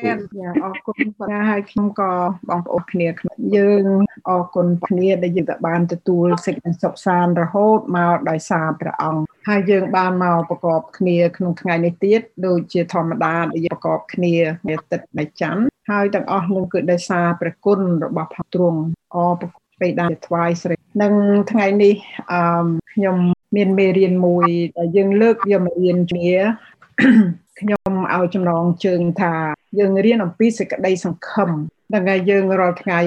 នចាអរគុណបាទហើយខ្ញុំក៏បងប្អូនគ្នាយើងអរគុណគ្នាដែលយើងបានទទួលសេចក្តីសុខសាន្តរហូតមកដោយសារព្រះអង្គហើយយើងបានមកប្រកបគ្នាក្នុងថ្ងៃនេះទៀតដូចជាធម្មតាដែលយើងប្រកបគ្នានាទឹកនៃច័ន្ទហើយទាំងអស់នោះគឺដោយសារព្រះគុណរបស់ព្រះទ្រង់អរប្រពេលដែលថ្វាយស្រីនិងថ្ងៃនេះអឺខ្ញុំមានមេរៀនមួយដែលយើងលើកយកមករៀនគ្នា ខ្ញុំឲ្យចំណងជើងថាយើងរៀនអំពីសេចក្តីសង្ឃឹមដល់ថ្ងៃយើងរាល់ថ្ងៃ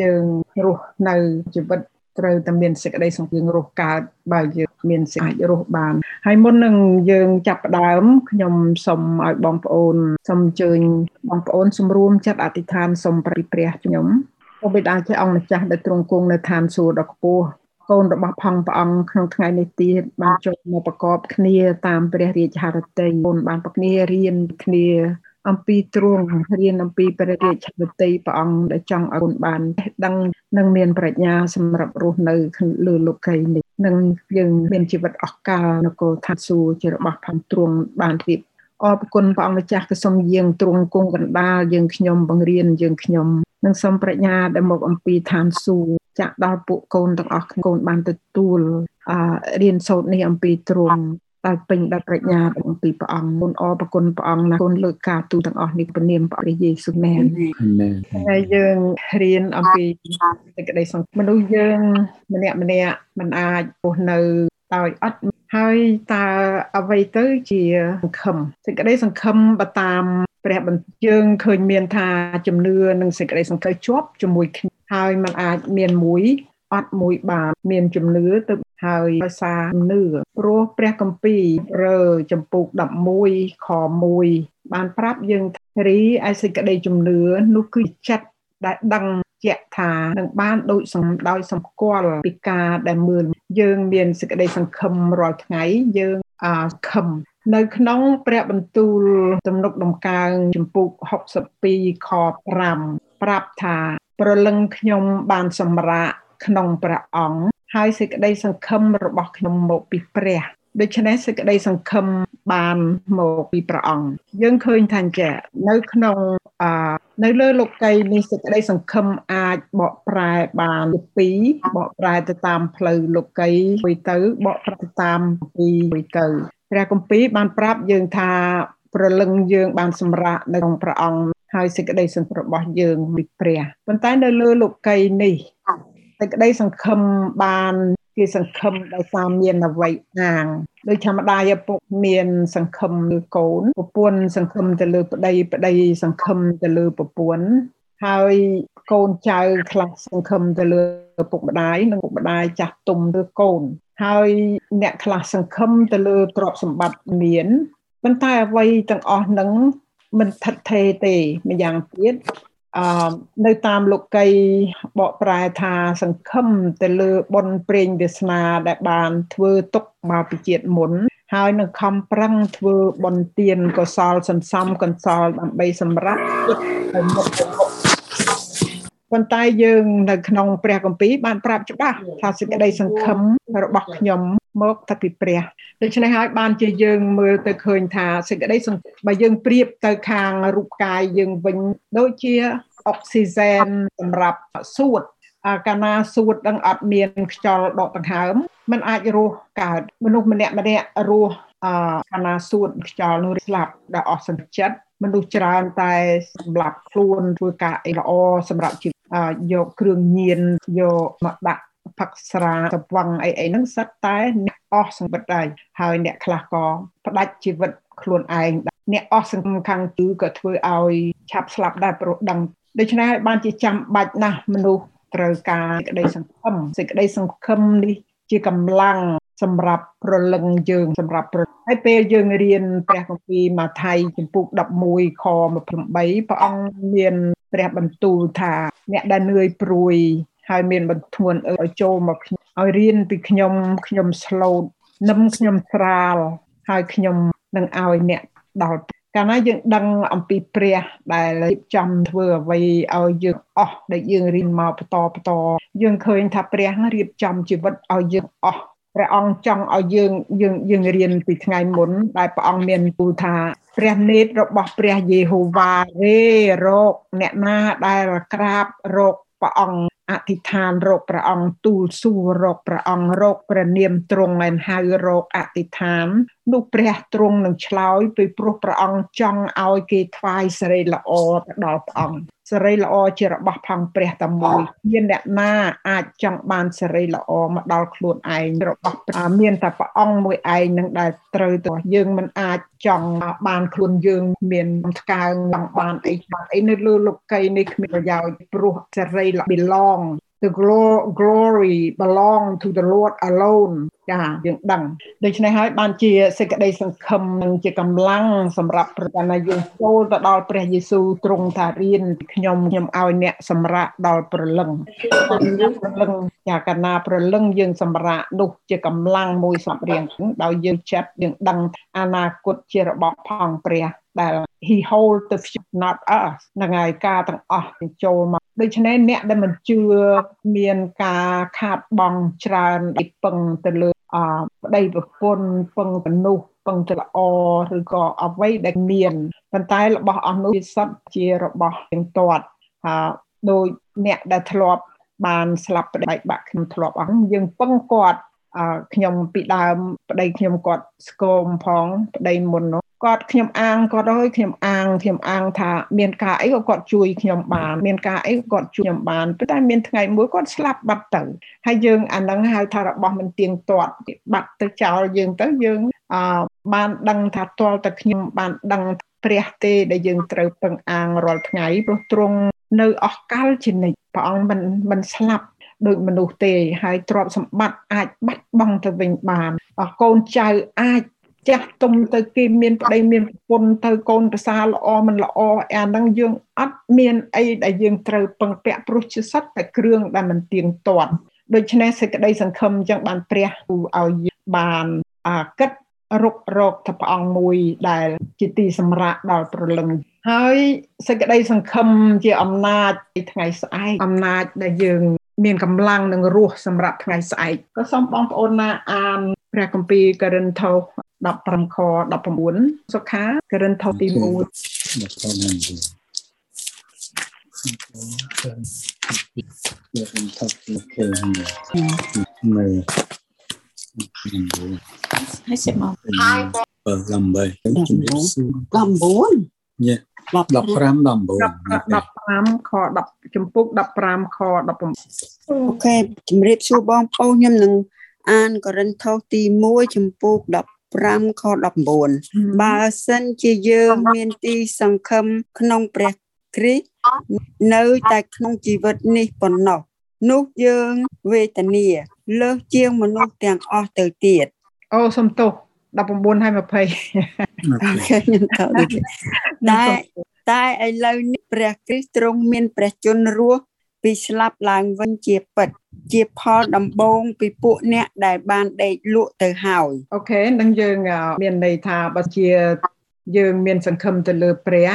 យើងរស់នៅជីវិតត្រូវតែមានសេចក្តីសង្ឃឹមរស់កើតបើយើងមានសេចក្តីរស់បានហើយមុននឹងយើងចាប់ផ្ដើមខ្ញុំសូមឲ្យបងប្អូនសូមអញ្ជើញបងប្អូនសម្រួមចិត្តអធិដ្ឋានសូមព្រះព្រះខ្ញុំព្រះបិតាជាអង្គម្ចាស់ដែលទ្រង់គង់នៅឋានសួគ៌ដ៏ខ្ពស់ កូនរបស់ផងព្រះអង្គក្នុងថ្ងៃនេះទៀតបានចូលមកប្រកបគ្នាតាមព្រះរាជហឫទ័យកូនបានប្រគ្នារៀនគ្នាអំពីទ្រង់រៀនអំពីព្រះរាជហឫទ័យព្រះអង្គដែលចង់ឲ្យកូនបានដឹងនិងមានប្រាជ្ញាសម្រាប់រស់នៅលើលោកីនេះនិងយើងមានជីវិតអស់កលនគរថាសួរជារបស់ផងទ្រង់បានរៀបអរគុណព្រះអង្គម្ចាស់ក៏សូមយាងទ្រង់គង់កណ្ដាលយើងខ្ញុំបង្រៀនយើងខ្ញុំនិងសូមប្រាជ្ញាដែលមកអំពីឋានសួគ៌ ចាក់ដល់ពួកកូនទាំងអស់កូនបានទទួលអរៀនសូត្រនេះអំពីទ្រង់ដោយពេញដោយប្រាជ្ញាអំពីព្រះអង្គគុណអរប្រគុណព្រះអង្គណាគុណលើកការទូទាំងអស់នេះព្រះនាមព្រះយេស៊ូវមែនហើយយើងរៀនអំពីសេចក្តីសង្ឃឹមមនុស្សយើងម្នាក់ម្នាក់មិនអាចរស់នៅដោយអត់ហើយតើអ្វីទៅជាសង្ឃឹមសេចក្តីសង្ឃឹមបើតាមព្រះបន្យើងឃើញមានថាជំនឿនិងសេចក្តីសង្ឃឹមជាប់ជាមួយគ្នា ហើយมันអាចមានមួយអត់មួយបានមានជំនឿទៅហើយដោយសារជំនឿព្រោះព្រះគម្ពីររើចំពុក11ខ1បានប្រាប់យើងរីឯសេចក្តីជំនឿនោះគឺចិត្តដែលដឹងជាក់ថានឹងបានដូចសំដោយសម្គាល់ពីការដែលមើលយើងមានសេចក្តីសង្ឃឹមរាល់ថ្ងៃយើងអាខឹមនៅក្នុងព្រះបន្ទូលទំនុកដំកើងចំពុក62ខ5ប្រាប់ថា ប្រលឹងខ្ញុំបានសម្រាកក្នុងព្រះអង្គហើយសេចក្តីសង្ឃឹមរបស់ខ្ញុំមកពីព្រះដូច្នេះសេចក្តីសង្ឃឹមបានមកពីព្រះអង្គយើងឃើញថាអញ្ចឹងនៅក្នុងអនៅលើលោកីនេះសេចក្តីសង្ឃឹមអាចបកប្រែបានពីរបកប្រែទៅតាមផ្លូវលោកីមួយទៅបកប្រែទៅតាមពីមួយទៅព្រះគម្ពីរបានប្រាប់យើងថាប្រលឹងយើងបានសម្រាកនៅក្នុងព្រះអង្គ ហើយសេចក្តីសង្ឃឹមរបស់យើងពីព្រះប៉ុន្តែនៅលើលោកីនេះសេចក្តីសង្ឃឹមបានគេសង្ឃឹមដោយសារមានអវ័យអាងដោយធម្មតាឪពុកមានសង្ឃឹមលើកូនប្រពន្ធសង្ឃឹមទៅលើប្តីប្តីសង្ឃឹមទៅលើប្រពន្ធហើយកូនចៅខ្លះសង្ឃឹមទៅលើឪពុកម្ដាយនិងឪពុកម្ដាយចាស់ទុំឬកូន ហើយអ្នកខ្លះសង្ឃឹមទៅលើទ្រព្យសម្បត្តិមានប៉ុន្តែអ្វីទាំងអស់ហ្នឹង មិនថិតថេរទេម្យ៉ាងទៀតអឺនៅតាមលោកីបកប្រែថាសង្ឃឹមទៅលើបុណ្យព្រេងវាសនាដែលបានធ្វើទុកមកពីជាតិមុន ហើយនឹងខំប្រឹងធ្វើបុណ្យទានកុសលសន្សំកុសលដើម្បីសម្រាប់ចិត្តឲ្យមុខទៅមុខ ប៉ុន្តែយើងនៅក្នុងព្រះគម្ពីរបានប្រាប់ច្បាស់ថាសេចក្តីសង្ឃឹមរបស់ខ្ញុំមកតែពីព្រះដូច្នេះហើយបានជាយើងមើលទៅឃើញថាសេចក្តីសង្ឃឹមបើយើងប្រៀបទៅខាងរូបកាយយើងវិញដូចជាអុកស៊ីហ្សែនសម្រាប់សួតអាកាណាសួតនឹងអត់មានខ្យល់ដកដង្ហើមมันអាចរស់កើតមនុស្សម្នាក់ម្នាក់រស់អាកាណាសួតខ្យល់នោះស្លាប់ដល់អស់សន្តិចិត្តមនុស្សច្រើនតែសម្រាប់ខ្លួនធ្វើការអីល្អសម្រាប់ជី យកគ្រឿងញៀនយកមកដាក់ផឹកស្រាស្វឹងអីអីហ្នឹងសិតតែអ្នកអស់សម្បត្តិដែរហើយអ្នកខ្លះក៏ផ្ដាច់ជីវិតខ្លួនឯងអ្នកអស់សង្ឃឹមខាងគឺក៏ធ្វើឲ្យឆាប់ស្លាប់ដែរព្រោះដឹងដូច្នេះហើយបានជាចាំបាច់ណាស់មនុស្សត្រូវការសេចក្តីសង្ឃឹមសេចក្តីសង្ឃឹមនេះជាកម្លាំងសម្រាប់ប្រលឹងយើងសម្រាប់ប្រហើយពេលយើងរៀនព្រះគម្ពីរម៉ាថាយចំពុក11ខ28ព្រះអង្គមាន ព្រះបន្ទូលថាអ្នកដែលនឿយព្រួយហើយមានបន្ទួនឲ្យចូលមកឲ្យរៀនពីខ្ញុំខ្ញុំស្លូតនឹមខ្ញុំស្រាលហើយខ្ញុំនឹងឲ្យអ្នកដល់កាលណាយើងដឹងអំពីព្រះដែលរៀបចំធ្វើអ្វីឲ្យយើងអស់ដែលយើងរៀនមកបន្តបន្តយើងឃើញថាព្រះរៀបចំជីវិតឲ្យយើងអស់ ព្រះអង្គចង់ឲ្យយើងយើងយើងរៀនពីថ្ងៃមុន ដែលព្រះអង្គមានពូថាព្រះនេតរបស់ព្រះយេហូវ៉ារេរកអ្នកណាដែលក្រាបរកព្រះអង្គអធិដ្ឋានរកព្រះអង្គទូលសួររកព្រះអង្គរកព្រះនាមទ្រង់ហើយហៅរកអធិដ្ឋាននោះព្រះទ្រង់នឹងឆ្លើយពីព្រោះព្រះអង្គចង់ឲ្យគេថ្វាយសេរីល្អទៅដល់ព្រះអង្គសេរីល្អជារបស់ផងព្រះតែមួយមានអ្នកណាអាចចង់បានសេរីល្អមកដល់ខ្លួនឯងរបស់មានតែព្រះអង្គមួយឯងនឹងដែលត្រូវទៅយើងមិនអាចចង់បានខ្លួនយើងមានថ្កើងចង់បានអីបានអីនៅលើលោកីនេះគ្មានប្រយោជន៍ព្រោះសេរី belong the glory belong to the Lord alone ចាយើងដឹងដូច្នេះហើយបានជាសេចក្តីសង្ឃឹមនិងជាកម្លាំងសម្រាប់ប្រកាសយើងចូលទៅដល់ព្រះយេស៊ូវទ្រង់ថារៀនខ្ញុំខ្ញុំឲ្យអ្នកសម្រាកដល់ព្រលឹងព្រលឹងចាកាលណាព្រលឹងយើងសម្រាកនោះជាកម្លាំងមួយសម្រាប់រៀងដោយយើងចិត្តយើងដឹងអនាគតជារបស់ផងព្រះ ដែល he hold the future not us ហ្នឹងហើយការទាំងអស់ចូលមកដូច្នេះអ្នកដែលមិនជឿមានការខាតបង់ច្រើនពីពឹងទៅលើអប្តីប្រពន្ធពឹងទៅនោះពឹងទៅល្អឬក៏អ្វីដែលមានប៉ុន្តែរបស់អស់នោះវាសុទ្ធជារបស់ទាំងទាត់ហើយដោយអ្នកដែលធ្លាប់បានស្លាប់ប្តីបាក់ខ្ញុំធ្លាប់អស់យើងពឹងគាត់ខ្ញុំពីដើមប្តីខ្ញុំគាត់ស្គមផងប្តីមុននោះ គាត់ខ្ញុំអាងគាត់ហើយខ្ញុំអាងខ្ញុំអាងថាមានការអីក៏គាត់ជួយខ្ញុំបានមានការអីក៏គាត់ជួយខ្ញុំបានប៉ុន្តែមានថ្ងៃមួយគាត់ស្លាប់បាត់ទៅហើយយើងអានឹងហៅថារបស់មិនទៀងទាត់បាត់ទៅចោលយើងទៅយើងអបានដឹងថាទាល់តែខ្ញុំបានដឹងព្រះទេដែលយើងត្រូវពឹងអាងរាល់ថ្ងៃព្រោះទ្រង់នៅអស់កលជានិច្ចព្រះអង្គមិនមិនស្លាប់ដូចមនុស្សទេហើយទ្រព្យសម្បត្តិអាចបាត់បង់ទៅវិញបានកូនចៅអាច ចាស់ទុំទៅគេមានប្តីមានប្រពន្ធទៅកូនប្រសាល្អមិនល្អអាហ្នឹងយើងអត់មានអីដែលយើងត្រូវពឹងពាក់ព្រោះជាសត្វតែគ្រឿងដែលមិនទៀងទាត់ដូច្នេះសេចក្តីសង្ឃឹមចឹងបានព្រះឲ្យបានអាកិតរុករកទៅព្រះអង្គមួយដែលជាទីសម្រាប់ដល់ប្រលឹងហើយសេចក្តីសង្ឃឹមជាអំណាចថ្ងៃស្អែកអំណាចដែលយើងមានកម្លាំងនិងរស់សម្រាប់ថ្ងៃស្អែកក៏សូមបងប្អូនណាអានព្រះគម្ពីរករិនថូស 15ខ19សុខាករិនថូសទី1យើងថតពីគេមើលហើយសិមកបើដើម្បីជំរាបសួរ19ញ៉េ15 19 15ខ10ចំពុក15ខ19អូខេជំរាបសួរបងប្អូនខ្ញុំនឹងអានករិនថូសទី1ចំពុក15 ខ19បើសិនជាយើងមានទីសង្ឃឹមក្នុងព្រះគ្រីស្ទនៅតែក្នុងជីវិតនេះប៉ុណ្ណោះនោះយើងវេទនាលើសជាងមនុស្សទាំងអស់ទៅទៀតអូសំទោស19ហើយ20អូខេខ្ញុំទៅតែតែឥឡូវនេះព្រះគ្រីស្ទទ្រង់មានព្រះជន្មរស់ ពីស្លាប់ឡើងវិញជាពិត ជាផលដំបូងពីពួកអ្នកដែលបានដេកលក់ទៅហើយអូខេនឹងយើងមានន័យថាបើជាយើងមានសង្ឃឹមទៅលើព្រះ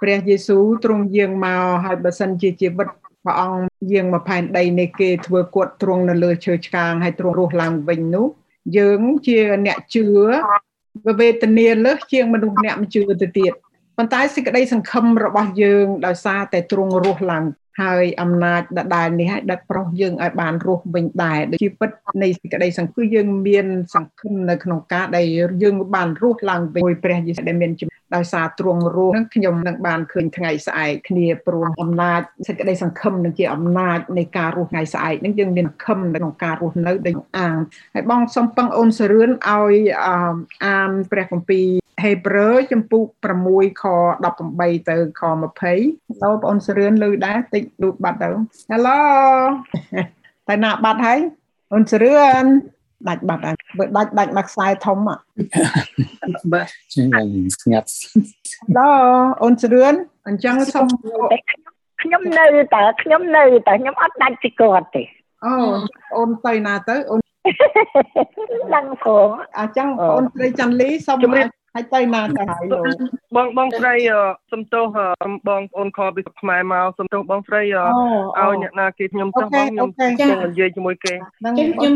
ព្រះយេស៊ូវទ្រង់យាងមកហើយបើសិនជាជីវិតព្រះអង្គយាងមកផែនដីនេះគេធ្វើគាត់ទ្រង់នៅលើឈើឆ្កាងហើយទ្រង់រស់ឡើងវិញនោះយើងជាអ្នកជឿវេទនាលើសជាងមនុស្សអ្នកមិនជឿទៅទៀតប៉ុន្តែសេចក្តីសង្ឃឹមរបស់យើងដោយសារតែទ្រង់រស់ឡើង ហើយអំណាចដដែលនេះឲ្យដឹកប្រុសយើងឲ្យបានរស់វិញដែរដូចជាពិតនៃសេចក្តីសង្ឃឹមយើងមានសង្ឃឹមនៅក្នុងការដែលយើងបានរស់ឡើងវិញព្រះយេស៊ូវដែលមានដោយសារទ្រង់រស់នឹងខ្ញុំនឹងបានឃើញថ្ងៃស្អែកគ្នាព្រមអំណាចសេចក្តីសង្ឃឹមនឹងជាអំណាចនៃការរស់ថ្ងៃស្អែកនឹងយើងមានសង្ឃឹមនៅក្នុងការរស់នៅដូចអាងហើយបងសូមពឹងអូនសរឿនឲ្យអានព្រះគម្ពីរ ហេព្រើរចំពុក6ខ18ទៅខ20តើបងអូនសរឿនលើដែរតិចលូតបាត់ទៅ Hello តែណាបាត់ហើយអូនសរឿនដាច់បាត់ហើយបើដាច់ដាច់មកខ្សែធំបាទស្ងាត់ដល់អូនសរឿនអញ្ចឹងសុំខ្ញុំនៅតែខ្ញុំនៅតែខ្ញុំអត់ដាច់ពីគាត់ទេអូអូនទៅណាទៅអូនដឹងផងអញ្ចឹងបងស្រីច័ន្ទលីសុំជម្រាប ហើយទៅណាទៅហើយលោកបងបងស្រីសំទោសបងប្អូនខលពីខ្មែរមកសំទោសបងស្រីឲ្យអ្នកណាគេខ្ញុំចង់បងខ្ញុំចង់និយាយជាមួយគេខ្ញុំខ្ញុំ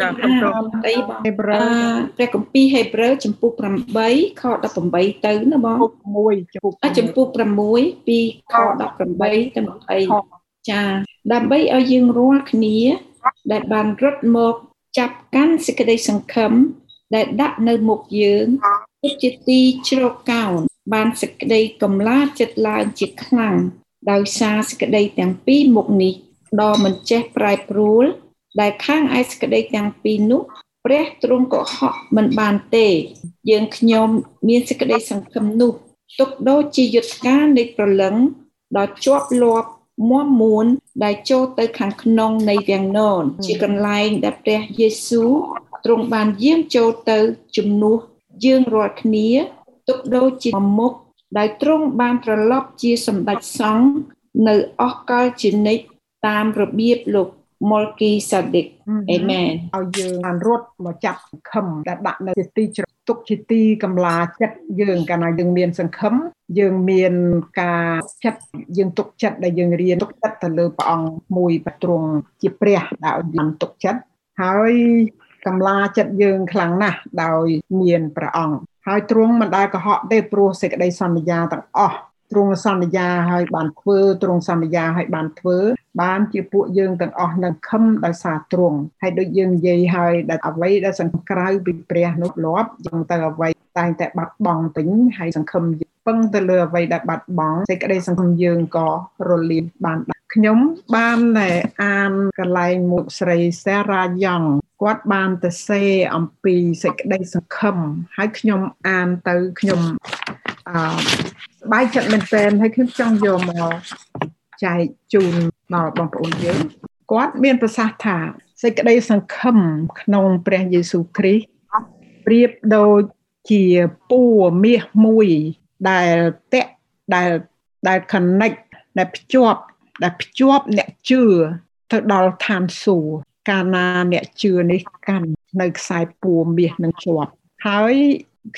ចាសំទោសអីបងហេប្រឺអឺព្រះគម្ពីរហេព្រើរចំពុក8ខ18ទៅណាបងពុក1ចំពុកអចំពុក6ពីខ18ទៅ20ចាដើម្បីឲ្យយើងរាល់គ្នា ដែលបានរត់មកចាប់កាន់សេចក្តីសង្ឃឹមដែលដាក់នៅមុខយើង ពិតជាទីជ្រកកោនបានសេចក្តីកម្លាចចិត្តឡើងជាខ្លាំងដោយសារសេចក្តីទាំងពីរមុខនេះដ៏មិនចេះប្រែប្រួល ដែលខាងឯសេចក្តីទាំងពីរនោះព្រះទ្រង់ក៏ហក់មិនបានទេ យើងខ្ញុំមានសេចក្តីសង្ឃឹមនោះទុកដូចជាយុទ្ធការនៃប្រលឹងដ៏ជាប់លាប់មាំមួនដែលចូលទៅខាងក្នុងនៃវាំងននជាកន្លែងដែលព្រះយេស៊ូវទ្រង់បានយាងចូលទៅជំនួស យើងរាល់គ្នា ទុកដូចជាមុខដែលទ្រង់បានត្រឡប់ជាសម្ដេចសង្ឃនៅអស់កលជានិច្ចតាមរបៀបលោកមុលគីសាឌិកអេមែនឲ្យយើងបានរត់មកចាប់សង្ឃឹមដែលដាក់នៅជាទីជ្រកទុកជាទីកម្លាចិត្តយើងកាលណាយើងមានសង្ឃឹមយើងមានការចិត្តយើងទុកចិត្តដែលយើងរៀនទុកចិត្តទៅលើព្រះអង្គមួយប្រទ្រង់ជាព្រះដែលឲ្យបានទុកចិត្តហើយ កម្លាចិត្តយើងខ្លាំងណាស់ដោយមានព្រះអង្គហើយទ្រង់មិនដែលកុហកទេព្រោះសេចក្តីសន្យាទាំងអស់ទ្រង់សន្យាឲ្យបានធ្វើទ្រង់សន្យាឲ្យបានធ្វើបានជាពួកយើងទាំងអស់នឹងខំដោយសារទ្រង់ហើយដូចយើងនិយាយឲ្យដែលអ្វីដែលសង្ក្រៅពីព្រះនោះលាប់យើងទៅអ្វីតែងតែបាត់បង់ពេញហើយសង្ឃឹមយើងពឹងទៅលើអ្វីដែលបាត់បង់សេចក្តីសង្ឃឹមយើងក៏រលាយបានដែរ ខ្ញុំបានតែអានកន្លែងមុខស្រីសារ៉ាយ៉ងគាត់បានទៅសេអំពីសេចក្តីសង្ឃឹមហើយខ្ញុំអានទៅខ្ញុំអឺសប្បាយចិត្តមែនទែនហើយខ្ញុំចង់យកមកចែកជូនដល់បងប្អូនយើងគាត់មានប្រសាសន៍ថាសេចក្តីសង្ឃឹមក្នុងព្រះយេស៊ូវគ្រីស្ទប្រៀបដូចជាពួរមាសមួយដែលតាក់ដែលដែល connect ដែលភ្ជាប់ ដែលភ្ជាប់អ្នកជឿទៅដល់ឋានសួគ៌កាលណាអ្នកជឿនេះកាន់នៅខ្សែពួរមាសនឹងជាប់ហើយ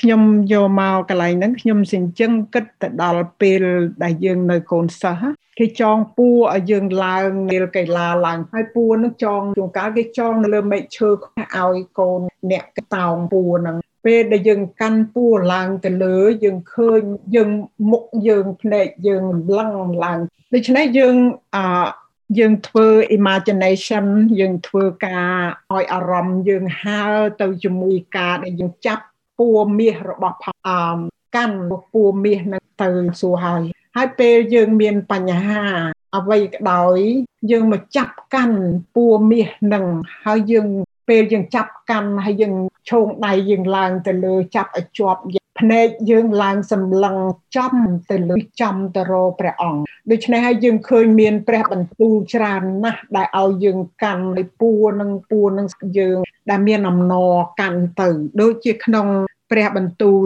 ខ្ញុំយកមកកន្លែងហ្នឹងខ្ញុំសិញ្ជឹងគិតទៅដល់ពេលដែលយើងនៅកូនសិស្សគេចងពួរឲ្យយើងឡើងនាលកីឡាឡើងហើយពួរនោះចងជួនកាលគេចងនៅលើមែកឈើឲ្យកូនអ្នកតោងពួរហ្នឹង ពេលដែលយើងកាន់ពួរឡើងទៅលើយើងឃើញយើងមុខយើងភ្នែកយើងលឹងឡើងដូច្នេះយើងអឺយើងធ្វើ imagination យើងធ្វើការឲ្យអារម្មណ៍យើងហើរទៅជាមួយការដែលយើងចាប់ពួរមាសរបស់ផអមកាន់ពួរមាសនឹងទៅសួរហើយហើយពេលយើងមានបញ្ហាអ្វីក៏ដោយយើងមកចាប់កាន់ពួរមាសនឹងហើយយើង ពេលយើងចាប់កាន់ហើយយើងឈោងដៃយើងឡើងទៅលើចាប់ឲ្យជាប់ភ្នែកយើងឡើងសម្លឹងចំទៅលើចំទៅរកព្រះអង្គដូច្នេះហើយយើងឃើញមានព្រះបន្ទូលច្រើនណាស់ដែលឲ្យយើងកាន់នៅពួរនឹងពួរនឹងយើងដែលមានអំណរកាន់ទៅដូចជាក្នុងព្រះបន្ទូល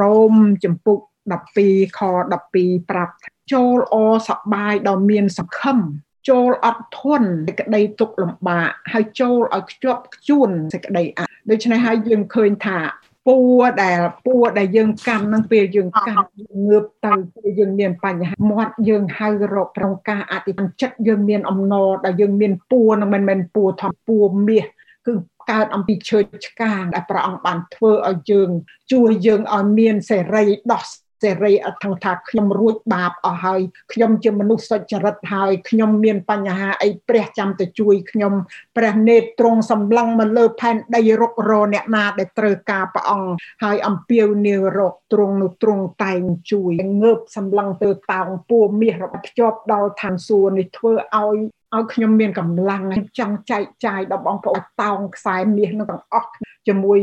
រ៉ូមចំពុក12ខ12ប្រាប់ចូលអសបាយដ៏មានសង្ឃឹម ចូលអត់ធន់សេចក្តីទុកលំបាកហើយចូលឲ្យខ្ជាប់ខ្ជួនសេចក្តីអាដូច្នេះហើយយើងឃើញថាពួរដែលពួរដែលយើងកាន់នឹងពេលយើងកាន់ងើបទៅពេលយើងមានបញ្ហាមាត់យើងហៅរកប្រងការអធិដ្ឋានចិត្តយើងមានអំណរដែលយើងមានពួរនឹងមិនមែនពួរធំពួរមាសគឺកើតអំពីឈើឆ្កាងដែលព្រះអង្គបានធ្វើឲ្យយើង ជួយយើងឲ្យមានសេរីដោះ សេរីអត្ថថាខ្ញុំរួចបាបអស់ហើយខ្ញុំជាមនុស្សសុចរិតហើយខ្ញុំមានបញ្ហាអីព្រះចាំទៅជួយខ្ញុំព្រះនេតត្រង់សម្លឹងមកលើផែនដីរុករអ្នកណាដែលត្រូវការព្រះអង្គហើយអំពាវនាវរកទ្រង់នោះទ្រង់តែងជួយងើបសម្លឹងទៅតោងពួរមាសរបស់ភ្ជាប់ដល់ឋានសួគ៌នេះធ្វើឲ្យឲ្យខ្ញុំមានកម្លាំងចង់ចែកចាយដល់បងប្អូនតោងខ្សែមាសនឹងទាំងអស់ជាមួយ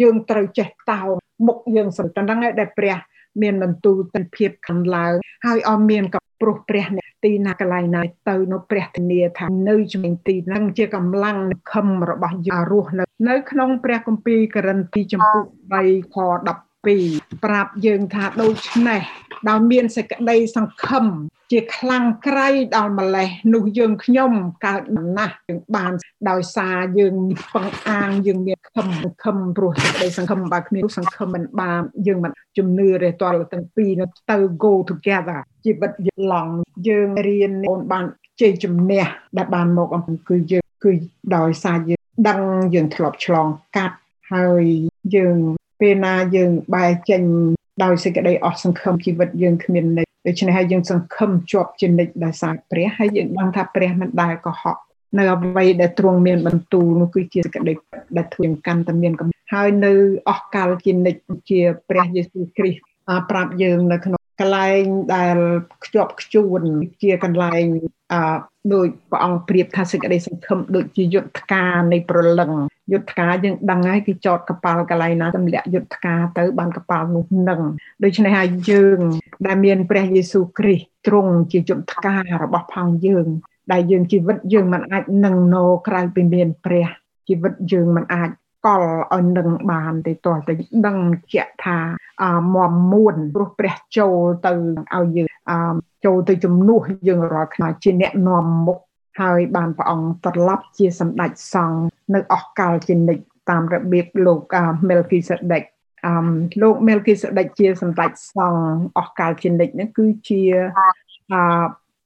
យើងត្រូវចេះតោងមុខយើងសម្រាប់ហ្នឹងឯដែលព្រះ មានបន្ទូលទៅភាពខាងឡើងហើយអមមានក៏ព្រោះព្រះអ្នកទីណាកន្លែងណាទៅនៅព្រះធានាថានៅជំនាញទីហ្នឹងជាកម្លាំងខឹមរបស់យើងរស់នៅនៅក្នុងព្រះគម្ពីរករិនទីចំពុក3ខ12ប្រាប់យើងថាដូច្នេះ ដោយមានសេចក្តីសង្ឃឹមជាខ្លាំងក្រៃដល់ម្លេះនោះយើងខ្ញុំកើតណាស់យើងបានដោយសារយើងពឹងអាងយើងមានខឹមខឹមព្រោះសេចក្តីសង្ឃឹមបើគ្មានសង្ឃឹមមិនបានយើងមិនជំនឿទេតលទាំងពីរនោះទៅ go together ជីវិតយើងឡងយើងរៀនអូនបានជ័យជំនះដែលបានមកអំពីគឺយើងគឺដោយសារយើងដឹងយើងធ្លាប់ឆ្លងកាត់ហើយយើងពេលណាយើងបែរចេញ ដោយសេចក្តីអស់សង្ឃឹមជីវិតយើងគ្មានន័យដូច្នេះហើយយើងសង្ឃឹមជាប់ជានិច្ចដោយសារព្រះហើយយើងដឹងថាព្រះមិនដែលកុហកនៅអ្វីដែលទ្រង់មានបន្ទូលនោះគឺជាសេចក្តីដែលធ្វើកាន់តែមានកំហើយនៅអស់កាលជានិច្ចជាព្រះយេស៊ូវគ្រីស្ទប្រាប់យើងនៅក្នុងកន្លែងដែលខ្ជាប់ខ្ជួនជាកន្លែងអឺដោយព្រះអង្គប្រៀបថាសេចក្តីសង្ឃឹមដូចជាយុទ្ធការនៃប្រលឹង យុទ្ធការយើងដឹងហើយគេចតកប៉ាល់កន្លែងណាទម្លាក់យុទ្ធការទៅបានកប៉ាល់នោះនឹងដូច្នេះហើយយើងដែលមានព្រះយេស៊ូវគ្រីស្ទទ្រង់ជាយុទ្ធការរបស់ផងយើង ដែលយើងជីវិតយើងមិនអាចនឹងណោក្រៅពីមានព្រះជីវិតយើងមិនអាចកល់ឲ្យនឹងបានទេតោះតែដឹងជាក់ថាមមមួនព្រោះព្រះចូលទៅឲ្យយើងចូលទៅជំនួសយើងរាល់ថ្ងៃជាអ្នកនាំមុខ ហើយបានព្រះអង្គត្រឡប់ជាសម្ដេចសង្ឃនៅអស់កលជានិច្ចតាមរបៀបលោកមេលគីសេដេកអមលោកមេលគីសេដេកជាសម្ដេចសង្ឃអស់កលជានិច្ចនេះគឺជាអ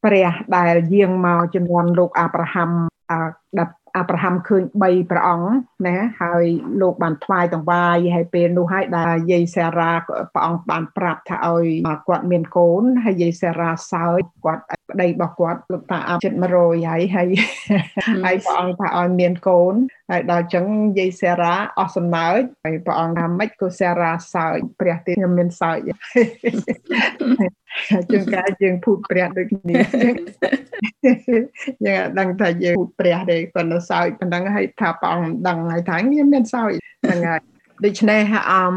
ព្រះដែលយាងមកជំនាន់លោកអាប់រ៉ាហាំដែល អាប់រ៉ាហាំឃើញ3ព្រះអង្គណាហើយលោកបានថ្វាយតង្វាយហើយពេលនោះហើយដែលយាយសារ៉ាព្រះអង្គបានប្រាប់ថាឲ្យគាត់មានកូនហើយយាយសារ៉ាសើចគាត់ប្តីរបស់គាត់លោកតាអាប់ចិត្ត100ហើយហើយហើយព្រះអង្គថាឲ្យមានកូនហើយដល់ចឹងយាយសារ៉ាអស់សំណើចហើយព្រះអង្គថាម៉េចក៏សារ៉ាសើចព្រះទៀតខ្ញុំមានសើច ជួនកាលយើងភូតព្រះដូចគ្នាយើងដឹងថាយើងភូតព្រះទេប៉ុន្តែសើចប៉ុណ្ណឹងហើយថាព្រះអង្គដឹងហើយថាខ្ញុំមានសើចហ្នឹងហើយដូច្នេះអម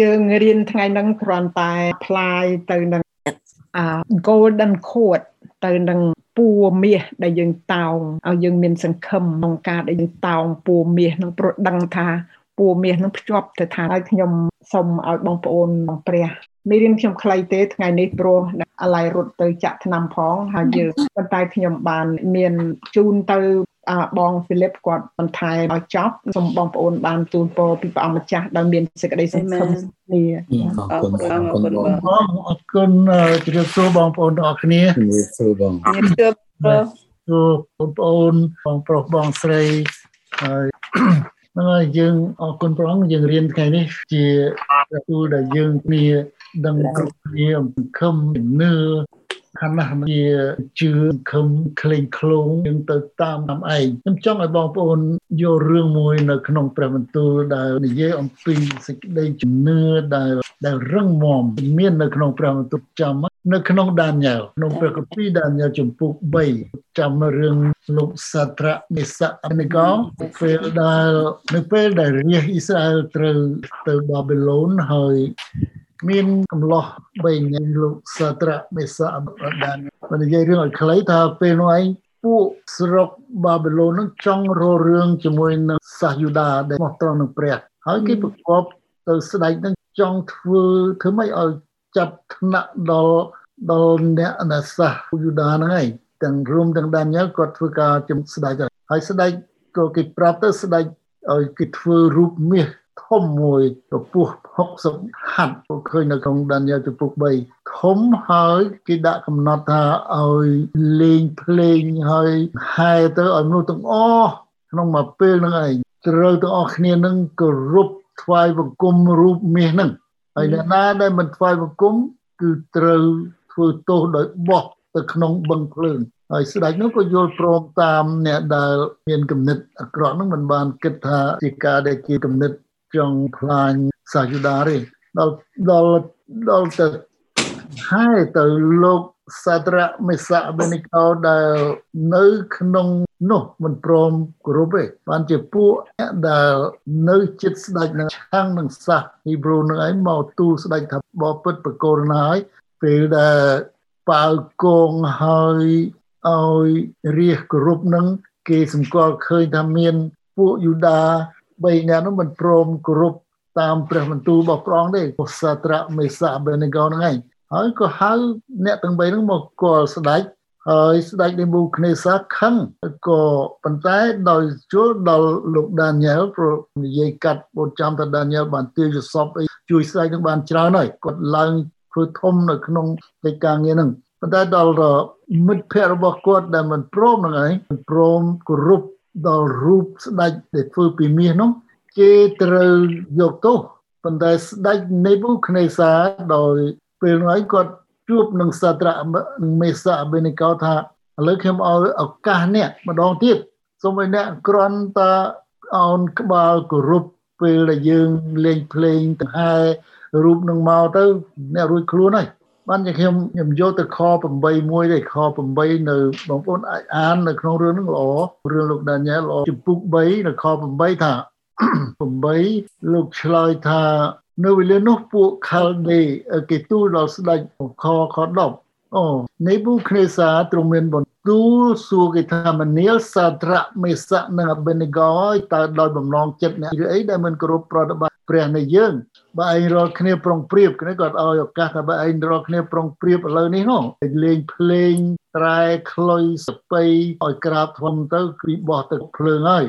យើងរៀនថ្ងៃហ្នឹងគ្រាន់តែ apply ទៅនឹងអា golden code ទៅនឹងពួរមាសដែលយើងតោងឲ្យយើងមានសង្ឃឹមក្នុងការដែលយើងតោងពួរមាសនឹងព្រោះដឹងថាពួរមាសនឹងភ្ជាប់ទៅថាឲ្យខ្ញុំសូមឲ្យបងប្អូនព្រះ មេរៀនខ្ញុំខ្លីទេថ្ងៃនេះព្រោះអាឡៃរត់ទៅចាក់ឆ្នាំផងហើយយើងប៉ុន្តែខ្ញុំបានមានជូនទៅបងហ្វីលីបគាត់បន្ថែមឲ្យចប់សូមបងប្អូនបានទូលពរពីព្រះអង្គម្ចាស់ដោយមានសេចក្តីសង្ឃឹមគ្នាអរគុណអរគុណបងអរគុណជម្រាបសួរបងប្អូនទាំងអស់គ្នាជម្រាបសួរបងជម្រាបសួរសួរបងប្អូនបងប្រុសបងស្រីហើយហ្នឹងហើយយើងអរគុណព្រះអង្គយើងរៀនថ្ងៃនេះជាទទួលដែលយើងគ្នា ដឹងគ្រប់គ្នាអំពីខំនឿខណៈជាជឿខំក្លែងក្លងយើងទៅតាមតាមឯងខ្ញុំចង់ឲ្យបងប្អូនយករឿងមួយនៅក្នុងព្រះបន្ទូលដែលនិយាយអំពីសេចក្តីជំនឿដែលដែលរឹងមាំមាននៅក្នុងព្រះបន្ទូលចាំនៅក្នុងដានីយ៉ែលក្នុងព្រះគម្ពីរដានីយ៉ែលចំពុក3ចាំរឿងលោកសាត្រាមេសាអនិកោពេលដែលនៅពេលដែលរាជអ៊ីស្រាអែលត្រូវទៅបាប៊ីឡូនហើយ មានកំឡោះ3ញ៉ាំលោកសាត្រាមេសាអដានបើនិយាយរឿងឲ្យខ្លីថាពេលនោះឯងពួកស្រុកបាប៊ីឡូននឹងចង់រករឿងជាមួយនឹងសាសយូដាដែលមកត្រង់នឹងព្រះ ហើយគេប្រកបទៅស្ដេចនឹងចង់ធ្វើធ្វើម៉េចឲ្យចាប់ថ្នាក់ដល់ដល់អ្នកណាសាសយូដាហ្នឹងឯងទាំងរួមទាំងដានីយ៉ែលគាត់ធ្វើការជំស្ដេចហើយស្ដេចក៏គេប្រាប់ទៅស្ដេចឲ្យគេធ្វើរូបមាស ធំមួយកម្ពស់60ហាត់ពួកឃើញនៅក្នុងដានីយ៉ែលចំពុក3ធំហើយគេដាក់កំណត់ថាឲ្យលេងភ្លេងហើយហែទៅឲ្យមនុស្សទាំងអស់ក្នុងមួយពេលហ្នឹងឯងត្រូវទាំងអស់គ្នានឹងគោរពថ្វាយបង្គំរូបមាសហ្នឹងហើយអ្នកណាដែលមិនថ្វាយបង្គំគឺត្រូវធ្វើទោសដោយបោះទៅក្នុងបឹងភ្លើងហើយស្ដេចនោះក៏យល់ព្រមតាមអ្នកដែលមានគំនិតអាក្រក់នោះមិនបានគិតថាជាការដែលជាគំនិត ចង់ខ្លាញ់សាយុដាទេដល់ដល់ដល់ទៅហើយទៅលោកសាត្រាមេសាបេនិកោដែលនៅក្នុងនោះមិនព្រមគោរពទេបានជាពួកដែលនៅចិត្តស្ដេចនឹងឆាំងនឹងសាសហ៊ីប្រូនឹងឯងមកទូលស្ដេចថាបបពិតបកូរណាហើយពេលដែលប៉ាវគងហើយឲ្យរាជគោរពនឹងគេសម្គាល់ឃើញថាមានពួកយូដា 3នាក់នោះមិនព្រមគោរពតាមព្រះបន្ទូលរបស់ព្រះអង្គទេពុទ្ធសាត្រាមេសាបេនីកោហ្នឹងឯងហើយក៏ហៅអ្នកទាំង3ហ្នឹងមកគាល់ស្ដេចហើយស្ដេចនៃមូគ្នេសាខឹងក៏ប៉ុន្តែដោយជួលដល់លោកដានីយ៉ែលព្រោះនិយាយកាត់បូនចាំថាដានីយ៉ែលបានទាញសពអីជួយស្ដេចនឹងបានច្រើនហើយគាត់ឡើងធ្វើធំនៅក្នុងកិច្ចការងារហ្នឹងប៉ុន្តែដល់មិត្តភ័ក្តិរបស់គាត់ដែលមិនព្រមហ្នឹងឯងមិនព្រមគោរព ដល់រូបស្ដេចដែលធ្វើពីមាសនោះគេត្រូវយកទោសប៉ុន្តែស្ដេចនេប៊ូខនេសាដោយពេលនោះគាត់ជួបនឹងសាត្រាមេសាអបេនីកោថាឥឡូវខ្ញុំឲ្យឱកាសអ្នកម្ដងទៀតសូមឲ្យអ្នកក្រន់តាអោនក្បាលគោរពពេលដែលយើងលេងភ្លេងទៅហើយរូបនឹងមកទៅអ្នករួចខ្លួនហើយ បានជាខ្ញុំខ្ញុំយកទៅខ8មួយទេខ8នៅបងប្អូនអាចអាននៅក្នុងរឿងហ្នឹងល្អរឿងលោកដានីយ៉ែលល្អចំពុក3នៅខ8ថា8លោកឆ្លើយថានៅវេលានោះពួកខាល់ដេគេទូលដល់ស្ដេចខខ10អូនេប៊ូខនេសាទ្រង់មានបន្ទូលសួរគេថាមនាលសាត្រាមេសៈនិងអបេនេកោតើដោយបំណងចិត្តអ្នកឬអីដែលមិនគោរពប្រតិបត្តិ ព្រះនៃយើងបើឯងរាល់គ្នាប្រុងប្រៀបគ្នាគាត់ឲ្យឱកាសថាបើឯងរាល់គ្នាប្រុងប្រៀបឥឡូវនេះនោះលេងភ្លេងត្រែខ្លុយសពៃឲ្យក្រាបធំទៅគឺបោះទឹកភ្លើងហើយ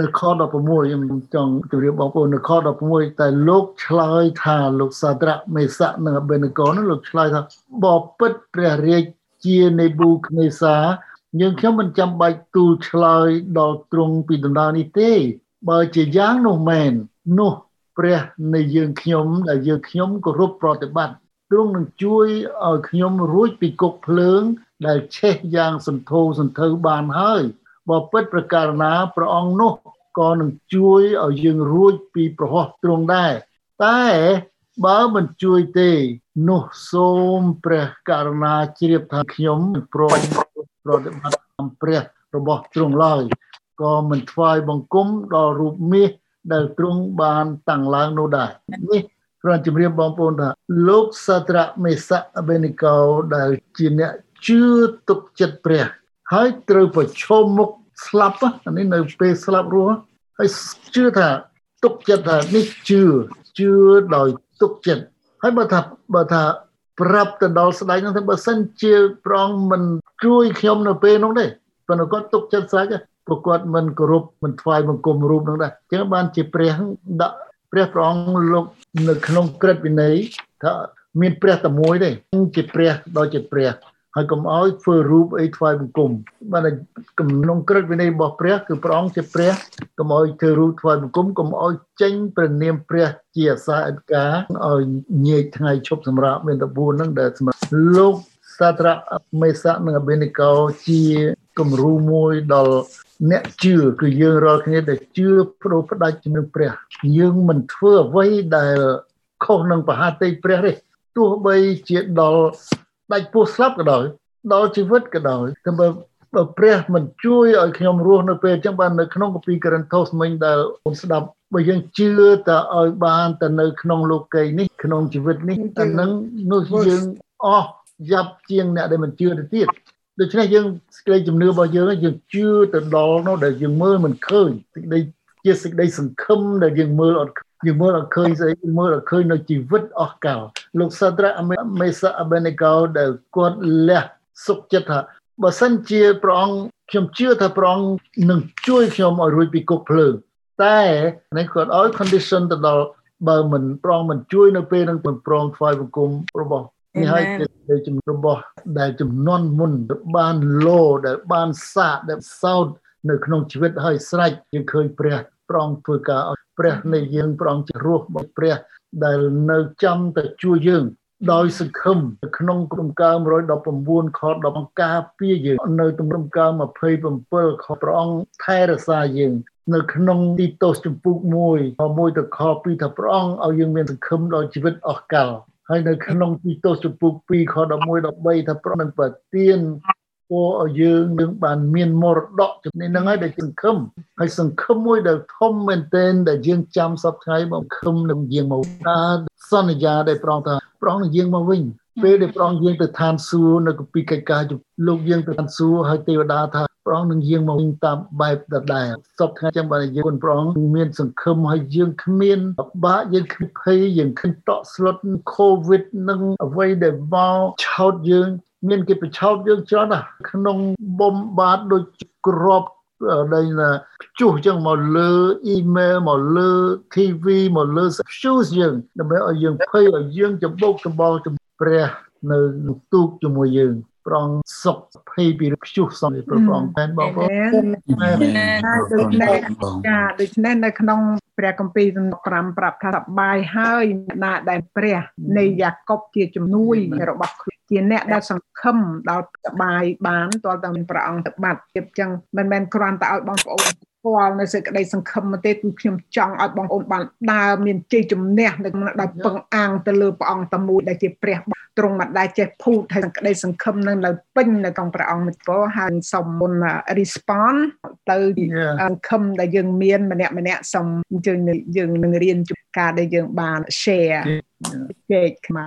នៅខ16ខ្ញុំចង់ជម្រាបបងប្អូននៅខ16តែលោកឆ្លើយថាលោកសាត្រាមេសៈនិងអបេនកោនោះលោកឆ្លើយថាបបិទ្ធព្រះរាជជានេប៊ូខនេសាយើងខ្ញុំមិនចាំបាច់ទូលឆ្លើយដល់ទ្រង់ពីដំណើរនេះទេ បើជាយ៉ាងនោះមែននោះ ព្រះនៃយើងខ្ញុំដែលយើងខ្ញុំគោរពប្រតិបត្តិទ្រង់នឹងជួយឲ្យខ្ញុំរួចពីគុកភ្លើង ដែលឆេះយ៉ាងសន្ធោសន្ធៅបានហើយបើពិតប្រការណាព្រះអង្គនោះក៏នឹងជួយឲ្យយើងរួចពីប្រហោះទ្រង់ដែរតែបើមិនជួយទេនោះសូមព្រះករណាជ្រាបថាខ្ញុំព្រមប្រតិបត្តិតាមព្រះរបស់ទ្រង់ឡើយក៏មិនថ្វាយបង្គំដល់រូបមាស ដែលទ្រង់បានតាំងឡើងនោះដែរនេះគ្រាន់ជំរាបបងប្អូនថាលោកសាត្រាមេសៈអបេនិកោដែលជាអ្នកជឿទុកចិត្តព្រះ ហើយត្រូវប្រឈមមុខស្លាប់នេះនៅពេលស្លាប់រស់ហើយជឿថាទុកចិត្តថានេះជឿជឿដោយទុកចិត្តហើយបើថាបើថាប្រាប់ទៅដល់ស្ដេចនោះថាបើសិនជាប្រងមិនជួយខ្ញុំនៅពេលនោះទេប៉ុន្តែគាត់ទុកចិត្តស្រេច ព្រោះគាត់មិនគោរពមិនថ្វាយបង្គំរូបនោះដែរអញ្ចឹងបានជាព្រះដាក់ព្រះព្រះអង្គលោកនៅក្នុងក្រឹតវិន័យថាមានព្រះតែមួយទេជាព្រះដល់ជាព្រះហើយកុំឲ្យធ្វើរូបអីថ្វាយបង្គំបានក្នុងក្រឹតវិន័យរបស់ព្រះគឺព្រះអង្គជាព្រះកុំឲ្យធ្វើរូបថ្វាយបង្គំកុំឲ្យចេញព្រះនាមព្រះជាអាសាអិតកាឲ្យញែកថ្ងៃឈប់សម្រាប់មានត4ហ្នឹងដែលសម្រាប់លោកសាត្រាមេសៈនិងអបេនិកោជា គំរូមួយដល់អ្នកជឿគឺយើងរាល់គ្នាដែលជឿប្រោផ្ដាច់នឹងព្រះ យើងមិនធ្វើអ្វីដែលខុសនឹងបហាតិព្រះទេទោះបីជាដល់ដាច់ពោះស្លាប់ក៏ដោយដល់ជីវិតក៏ដោយតែបើបើព្រះមិនជួយឲ្យខ្ញុំរស់នៅពេលអញ្ចឹងបាននៅក្នុងគម្ពីរករិនថូសមិញដែលអូនស្ដាប់បើយើងជឿតែឲ្យបានទៅនៅក្នុងលោកីនេះក្នុងជីវិតនេះអានឹងនោះយើងអស់យ៉ាប់ជាងអ្នកដែលមិនជឿទៅទៀតដូច្នេះយើងសេច ក្តីជំនឿរបស់យើងយើងជឿទៅដល់នោះដែលយើងមើលមិនឃើញសេចក្តីជាសេចក្តីសង្ឃឹមដែលយើងមើលអត់យើងមើលអត់ឃើញស្អីមើលអត់ឃើញនៅជីវិតអស់កលលោកសាត្រាមេសាអបេនីកោដែលគាត់លះសុខចិត្តថាបើសិនជាព្រះអង្គខ្ញុំជឿថាព្រះអង្គនឹងជួយខ្ញុំឲ្យរួចពីគុកភ្លើងតែនេះគាត់ឲ្យ condition ទៅដល់បើមិនប្រងមិនជួយនៅពេលនឹងមិនប្រងថ្វាយបង្គំរបស់ នេះហើយជាជំនរបស់ដែលចំនួនមុនបានលោដែលបានសាកដែលសោតនៅក្នុងជីវិតហើយស្រេចយើងឃើញព្រះប្រងធ្វើការឲ្យព្រះនៃយើងប្រងជារស់របស់ព្រះដែលនៅចាំតែជួយយើងដោយសង្ឃឹមក្នុងក្រុមការ119ខ10ការពារយើងនៅទំរំការ27ខព្រះអង្គថែរក្សាយើងនៅក្នុងទីតូសចម្ពោះ1ខ1ទៅខ2ថាព្រះអង្គឲ្យយើងមានសង្ឃឹមដល់ជីវិតអស់កល ហើយនៅក្នុងទីតូសចម្ពោះ2ខ11 13ថាព្រះនឹងប្រទានពោឲ្យយើងនឹងបានមានមរតកចំណេះហ្នឹងហើយដែលសង្ឃឹមហើយសង្ឃឹមមួយដែលធំមែនទែនដែលយើងចាំសពថ្ងៃមកខឹមនឹងយើងមកថាសន្យាដែលប្រងថាប្រងនឹងយើងមកវិញពេលដែលប្រងយើងទៅឋានសួគ៌នៅកពីកិច្ចការលោកយើងទៅឋានសួគ៌ហើយទេវតាថា ប្រងនឹងយើងមកវិញតាមបែបដដែលសពថ្ងៃចឹងបើយើងគុណប្រងមានសង្ឃឹមហើយយើងគ្មានបាក់យើងគ្មានភ័យយើងគ្មានតក់ស្លុតកូវីដនឹងអ្វីដែលមកឆោតយើងមានគេប្រឆោតយើងច្រើនណាស់ក្នុងបំបាទដូចក្របដែលណាជុះចឹងមកលើអ៊ីមែលមកលើ TV មកលើ shoes យើងដើម្បីឲ្យយើងភ័យឲ្យយើងច្បុកច្បល់ព្រះនៅទូកជាមួយយើង ប្រងសុខភ័យពីព្យុះសំប្រប្រងមែនបងប្អូនមែនមែនហើយដូចនេះចាដូច្នេះនៅក្នុងព្រះគម្ពីរសំ5ប្រាប់ថាសប្បាយហើយអ្នកណាដែលព្រះនៃយ៉ាកុបជាជំនួយរបស់ខ្លួនជាអ្នកដែលសង្ឃឹមដល់សប្បាយបានតើតើមានព្រះអង្គទៅបាត់ទៀតចឹងមិនមែនគ្រាន់តែឲ្យបងប្អូនស្គាល់នៅសេចក្តីសង្ឃឹមទេគឺខ្ញុំចង់ឲ្យបងប្អូនបានដើរមានជ័យជំនះនៅក្នុងដោយពឹងអាងទៅលើព្រះអង្គតែមួយដែលជាព្រះទ្រង់មិនដែលចេះភូតហើយសេចក្តីសង្ឃឹមនឹងនៅពេញនៅក្នុងព្រះអង្គមិត្តពរហើយសូមមុន respond ទៅ Yeah. សង្ឃឹមដែលយើងមានម្នាក់ម្នាក់សូមអញ្ជើញយើងនឹងរៀនជួបការដែលយើងបាន share ជែកមក